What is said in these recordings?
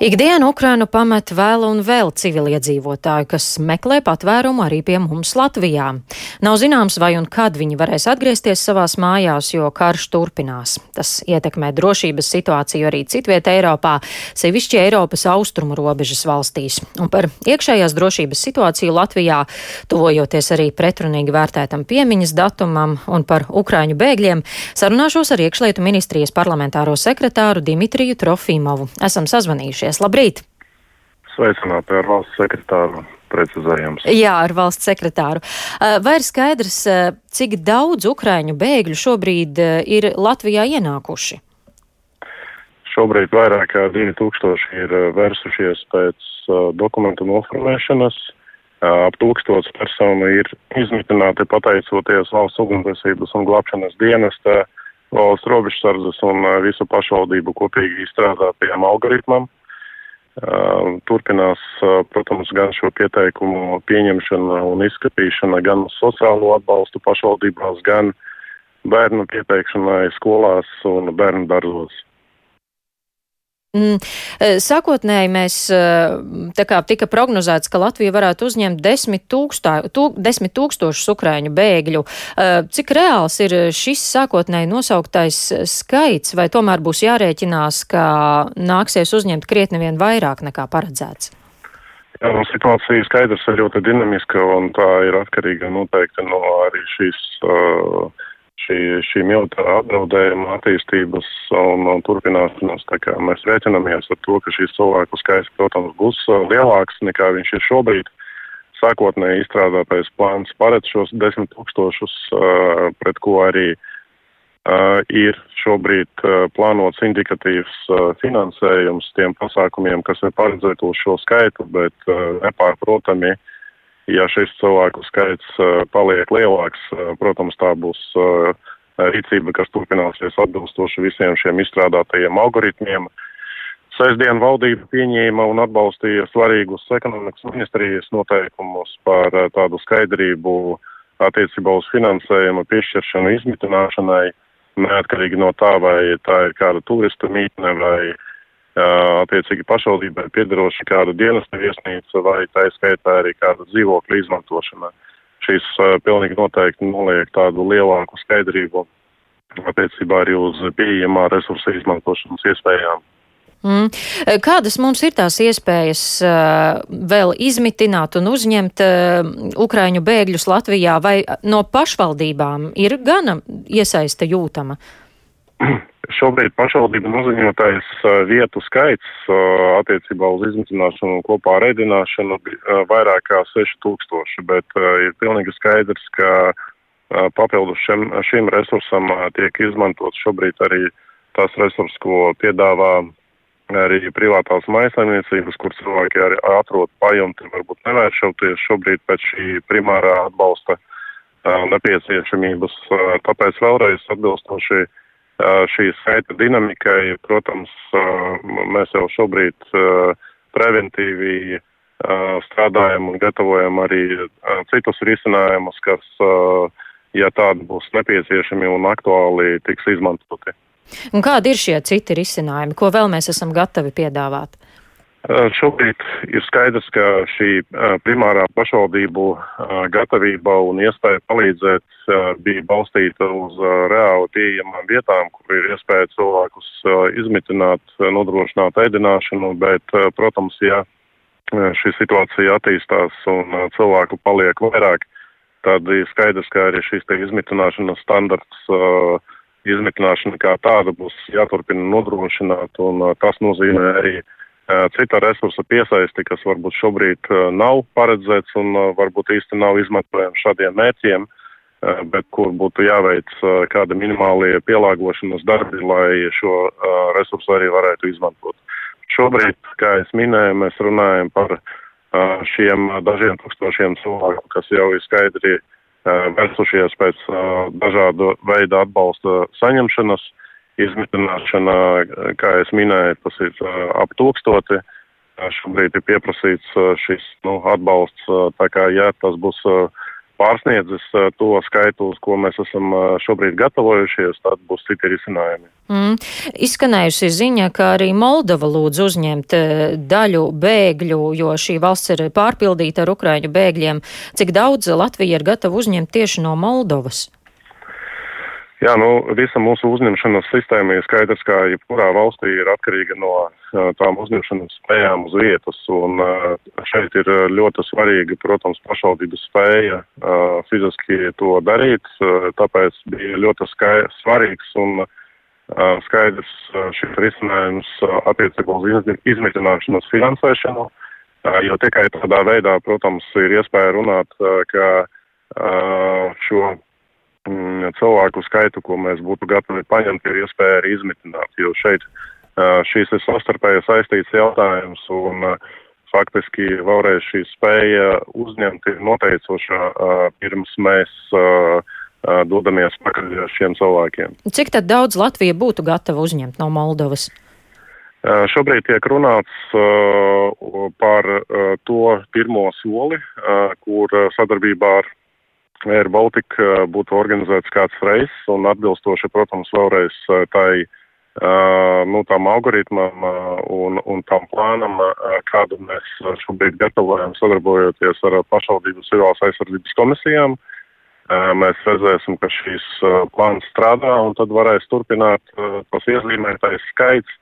Ikdienu Ukrainu pamet vēl un vēl civiliedzīvotāju, kas meklē patvērumu arī pie mums Latvijā. Nav zināms, vai un kad viņi varēs atgriezties savās mājās, jo karš turpinās. Tas ietekmē drošības situāciju arī citviet Eiropā, sevišķi Eiropas austrumu robežas valstīs. Un par iekšējās drošības situāciju Latvijā, tuvojoties arī pretrunīgi vērtētam piemiņas datumam un par Ukraiņu bēgļiem, sarunāšos ar iekšlietu ministrijas parlamentāro sekretāru Dimitriju Trofīmovu. Esam sazvanījušies klausāties. Labrīt! Sveicināti ar valsts sekretāru precizējums. Jā, ar valsts sekretāru. Vai ir skaidrs, cik daudz ukraiņu bēgļu šobrīd ir Latvijā ienākuši? Šobrīd vairāk kā 2000 ir vērsušies pēc dokumentu noformēšanas. Ap tūkstots personu ir izmitināti pateicoties valsts ugunsdzēsības un glābšanas dienesta, valsts robežsardzes un visu pašvaldību kopīgi izstrādātajiem algoritmam. Turpinās, protams, gan šo pieteikumu pieņemšana un izskatīšana, gan sociālo atbalstu pašvaldībās, gan bērnu pieteikšanai skolās un bērnu dārzos. Mm, e, sākotnēji mēs e, tā kā tika prognozēts, ka Latvija varētu uzņemt desmit, tūkstā, tūk, desmit tūkstošus ukraiņu bēgļu. E, cik reāls ir šis sākotnēji nosauktais skaits, vai tomēr būs jārēķinās, ka nāksies uzņemt krietni vien vairāk nekā paredzēts? Jā, nu, situācija skaidrs ir ļoti dinamiska un tā ir atkarīga noteikti no arī šīs uh, šī, šī militārā apdraudējuma attīstības un, un turpināšanās. Mēs rēķinamies ar to, ka šīs cilvēku skaits, protams, būs uh, lielāks nekā viņš ir šobrīd. Sākotnēji izstrādātais plāns paredz šos desmit tūkstošus, uh, pret ko arī uh, ir šobrīd plānots indikatīvs finansējums tiem pasākumiem, kas ir paredzēti uz šo skaitu, bet nepārprotami ja šis cilvēku skaits uh, paliek lielāks, uh, protams, tā būs uh, rīcība, kas turpināsies atbilstoši visiem šiem izstrādātajiem algoritmiem. Sēsdien valdība pieņēma un atbalstīja svarīgus ekonomikas ministrijas noteikumus par tādu skaidrību attiecībā uz finansējumu piešķiršanu izmitināšanai, neatkarīgi no tā, vai tā ir kāda turista mītne vai uh, attiecīgi pašvaldībai piedaroša kāda dienesta viesnīca vai tā skaitā arī kāda dzīvokļa izmantošana. Šīs pilnīgi noteikti noliek tādu lielāku skaidrību attiecībā arī uz pieejamā resursa izmantošanas iespējām. Mm. Kādas mums ir tās iespējas uh, vēl izmitināt un uzņemt uh, ukraiņu bēgļus Latvijā, vai no pašvaldībām ir gana iesaista jūtama? Šobrīd pašvaldība noziņotais vietu skaits attiecībā uz izmitināšanu un kopā ar ēdināšanu vairāk kā 6000, bet ir pilnīgi skaidrs, ka papildus šim, šim resursam tiek izmantot šobrīd arī tas resurs, ko piedāvā arī privātās maisaimniecības, kur cilvēki arī atrod pajumti, varbūt nevēršoties šobrīd pēc šī primārā atbalsta nepieciešamības. Tāpēc vēlreiz atbilstoši šī saita dinamikai, protams, mēs jau šobrīd preventīvi strādājam un gatavojam arī citus risinājumus, kas, ja tādi būs nepieciešami un aktuāli, tiks izmantoti. Un kādi ir šie citi risinājumi, ko vēl mēs esam gatavi piedāvāt? Šobrīd ir skaidrs, ka šī primārā pašvaldību gatavība un iespēja palīdzēt bija balstīta uz reāli pieejamām vietām, kur ir iespēja cilvēkus izmitināt, nodrošināt ēdināšanu, bet, protams, ja šī situācija attīstās un cilvēku paliek vairāk, tad ir skaidrs, ka arī šīs izmitināšanas standarts izmitināšana kā tāda būs jāturpina nodrošināt, un tas nozīmē arī uh, cita resursa piesaisti, kas varbūt šobrīd nav paredzēts un varbūt īsti nav izmantojams šādiem mērķiem, bet kur būtu jāveic kāda minimālie pielāgošanas darbi, lai šo resursu arī varētu izmantot. Šobrīd, kā es minēju, mēs runājam par šiem dažiem tūkstošiem cilvēku, kas jau ir skaidri vērsušies pēc dažādu veidu atbalsta saņemšanas izmitināšana, kā es minēju, tas ir ap tūkstoti. Šobrīd ir pieprasīts šis nu, atbalsts, tā kā jā, tas būs pārsniedzis to skaitu, uz ko mēs esam šobrīd gatavojušies, tad būs citi risinājumi. Mm. Izskanējusi ziņa, ka arī Moldova lūdz uzņemt daļu bēgļu, jo šī valsts ir pārpildīta ar ukraiņu bēgļiem. Cik daudz Latvija ir gatava uzņemt tieši no Moldovas? Jā, nu, visa mūsu uzņemšanas sistēma ir skaidrs, ka jebkurā valstī ir atkarīga no tām uzņemšanas spējām uz vietas, un šeit ir ļoti svarīga, protams, pašvaldības spēja fiziski to darīt, tāpēc bija ļoti svarīgs un skaidrs šis risinājums attiecībā uz izmitināšanas finansēšanu, jo tikai tādā veidā, protams, ir iespēja runāt, ka šo cilvēku skaitu, ko mēs būtu gatavi paņemt, ir iespēja arī izmitināt, jo šeit šīs ir savstarpēji saistīts jautājums un faktiski vēlreiz šī spēja uzņemt ir noteicoša pirms mēs dodamies pakaļ šiem cilvēkiem. Cik tad daudz Latvija būtu gatava uzņemt no Moldovas? Šobrīd tiek runāts uh, par uh, to pirmo soli, uh, kur sadarbībā ar Air Baltica uh, būtu organizēts kāds reis un atbilstoši, protams, vēlreiz uh, tai, uh, nu, tam algoritmam un, un tam plānam, kādu mēs šobrīd gatavojam sadarbojoties ar pašvaldības civilās aizsardzības komisijām. Mēs redzēsim, ka šīs plāns strādā un tad varēs turpināt tas iezīmētais skaits.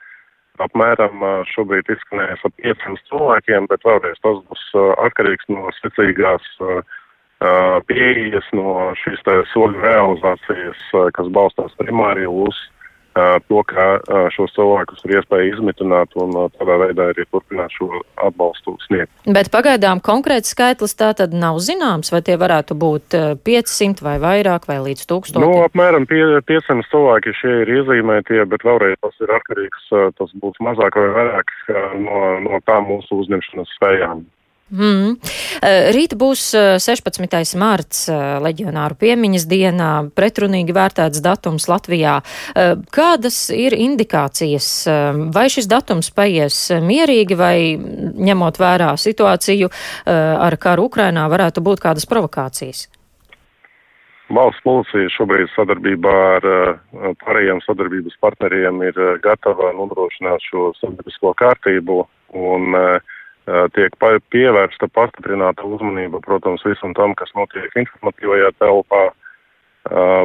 Apmēram šobrīd izskanējas ap 500 cilvēkiem, bet vēlreiz tas būs atkarīgs no secīgās uh, pieejas no šīs soļu realizācijas, kas balstās primāri uz to, ka šos cilvēkus ir iespēja izmitināt un tādā veidā arī turpināt šo atbalstu sniegt. Bet pagaidām konkrēts skaitlis tā tad nav zināms, vai tie varētu būt 500 vai vairāk vai līdz 1000? Nu, apmēram 500 cilvēki šie ir iezīmētie, bet vēlreiz tas ir atkarīgs, tas būs mazāk vai vairāk no, no tām mūsu uzņemšanas spējām. Mm. Rīt būs 16. Eh, mārts eh, leģionāru piemiņas dienā, pretrunīgi vērtēts datums Latvijā. Kādas ir indikācijas? Vai šis datums paies mierīgi vai ņemot vērā situāciju ar karu Ukrainā varētu būt kādas provokācijas? Valsts policija šobrīd sadarbībā ar pārējiem sadarbības partneriem ir gatava nodrošināt šo sabiedrisko kārtību un uh, tiek pievērsta pastiprināta uzmanība, protams, visam tam, kas notiek informatīvajā telpā,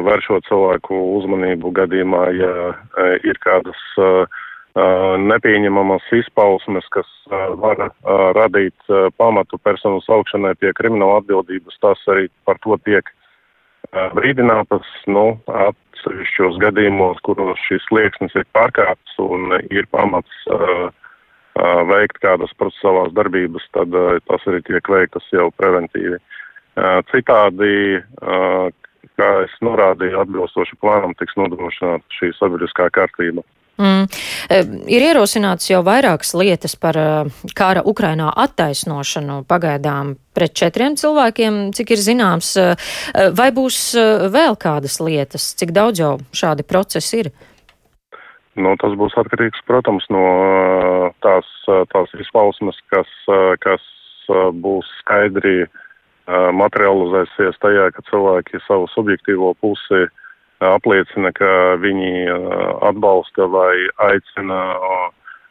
vēršot cilvēku uzmanību gadījumā, ja ir kādas nepieņemamas izpausmes, kas var radīt pamatu personu saukšanai pie krimināla atbildības, tas arī par to tiek brīdinātas, nu, atsevišķos gadījumos, kuros šis slieksnis ir pārkāpts un ir pamats uh, veikt kādas procesuālās darbības, tad tas arī tiek veiktas jau preventīvi. Citādi, kā es norādīju, atbilstoši plānam tiks nodrošināta šī sabiedriskā kārtība. Mm. Ir ierosināts jau vairākas lietas par kara Ukrainā attaisnošanu pagaidām pret četriem cilvēkiem, cik ir zināms. Vai būs vēl kādas lietas, cik daudz jau šādi procesi ir? Nu, tas būs atkarīgs, protams, no tās, tās izpausmes, kas, kas būs skaidri materializēsies tajā, ka cilvēki savu subjektīvo pusi apliecina, ka viņi atbalsta vai aicina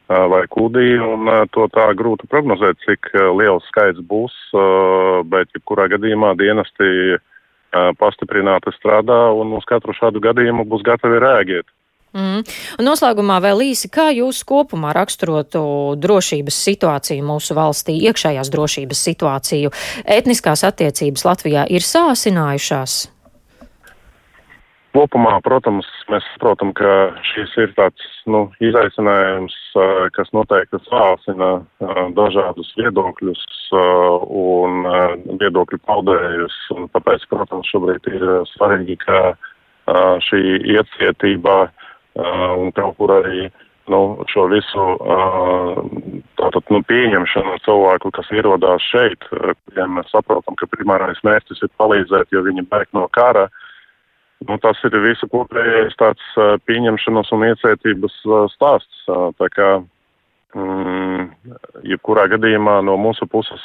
vai kūdīja, un to tā grūti prognozēt, cik liels skaits būs, bet jebkurā gadījumā dienesti pastiprināti strādā un uz katru šādu gadījumu būs gatavi rēģēt. Mm. Un noslēgumā vēl īsi, kā jūs kopumā raksturotu drošības situāciju mūsu valstī, iekšējās drošības situāciju? Etniskās attiecības Latvijā ir sāsinājušās? Kopumā, protams, mēs saprotam, ka šis ir tāds nu, izaicinājums, kas noteikti sāsina dažādus viedokļus un viedokļu paudējus. Un tāpēc, protams, šobrīd ir svarīgi, ka šī iecietība Uh, un kaut kur arī nu, šo visu uh, tātad, nu, pieņemšanu cilvēku, kas ierodās šeit, ja mēs saprotam, ka primārais mērķis ir palīdzēt, jo viņi bēg no kara. Nu, tas ir visu kopējais tāds uh, pieņemšanas un iecietības stāsts. Tā kā, mm, jebkurā gadījumā no mūsu puses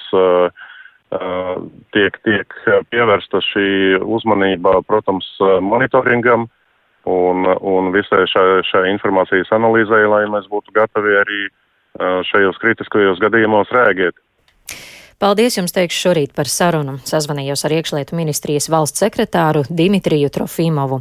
tiek, tiek pievērsta šī uzmanība, protams, monitoringam un, un visai šai, šai informācijas analīzē, lai mēs būtu gatavi arī šajos kritiskajos gadījumos rēģēt. Paldies jums teikšu šorīt par sarunu. Sazvanījos ar iekšlietu ministrijas valsts sekretāru Dimitriju Trofimovu.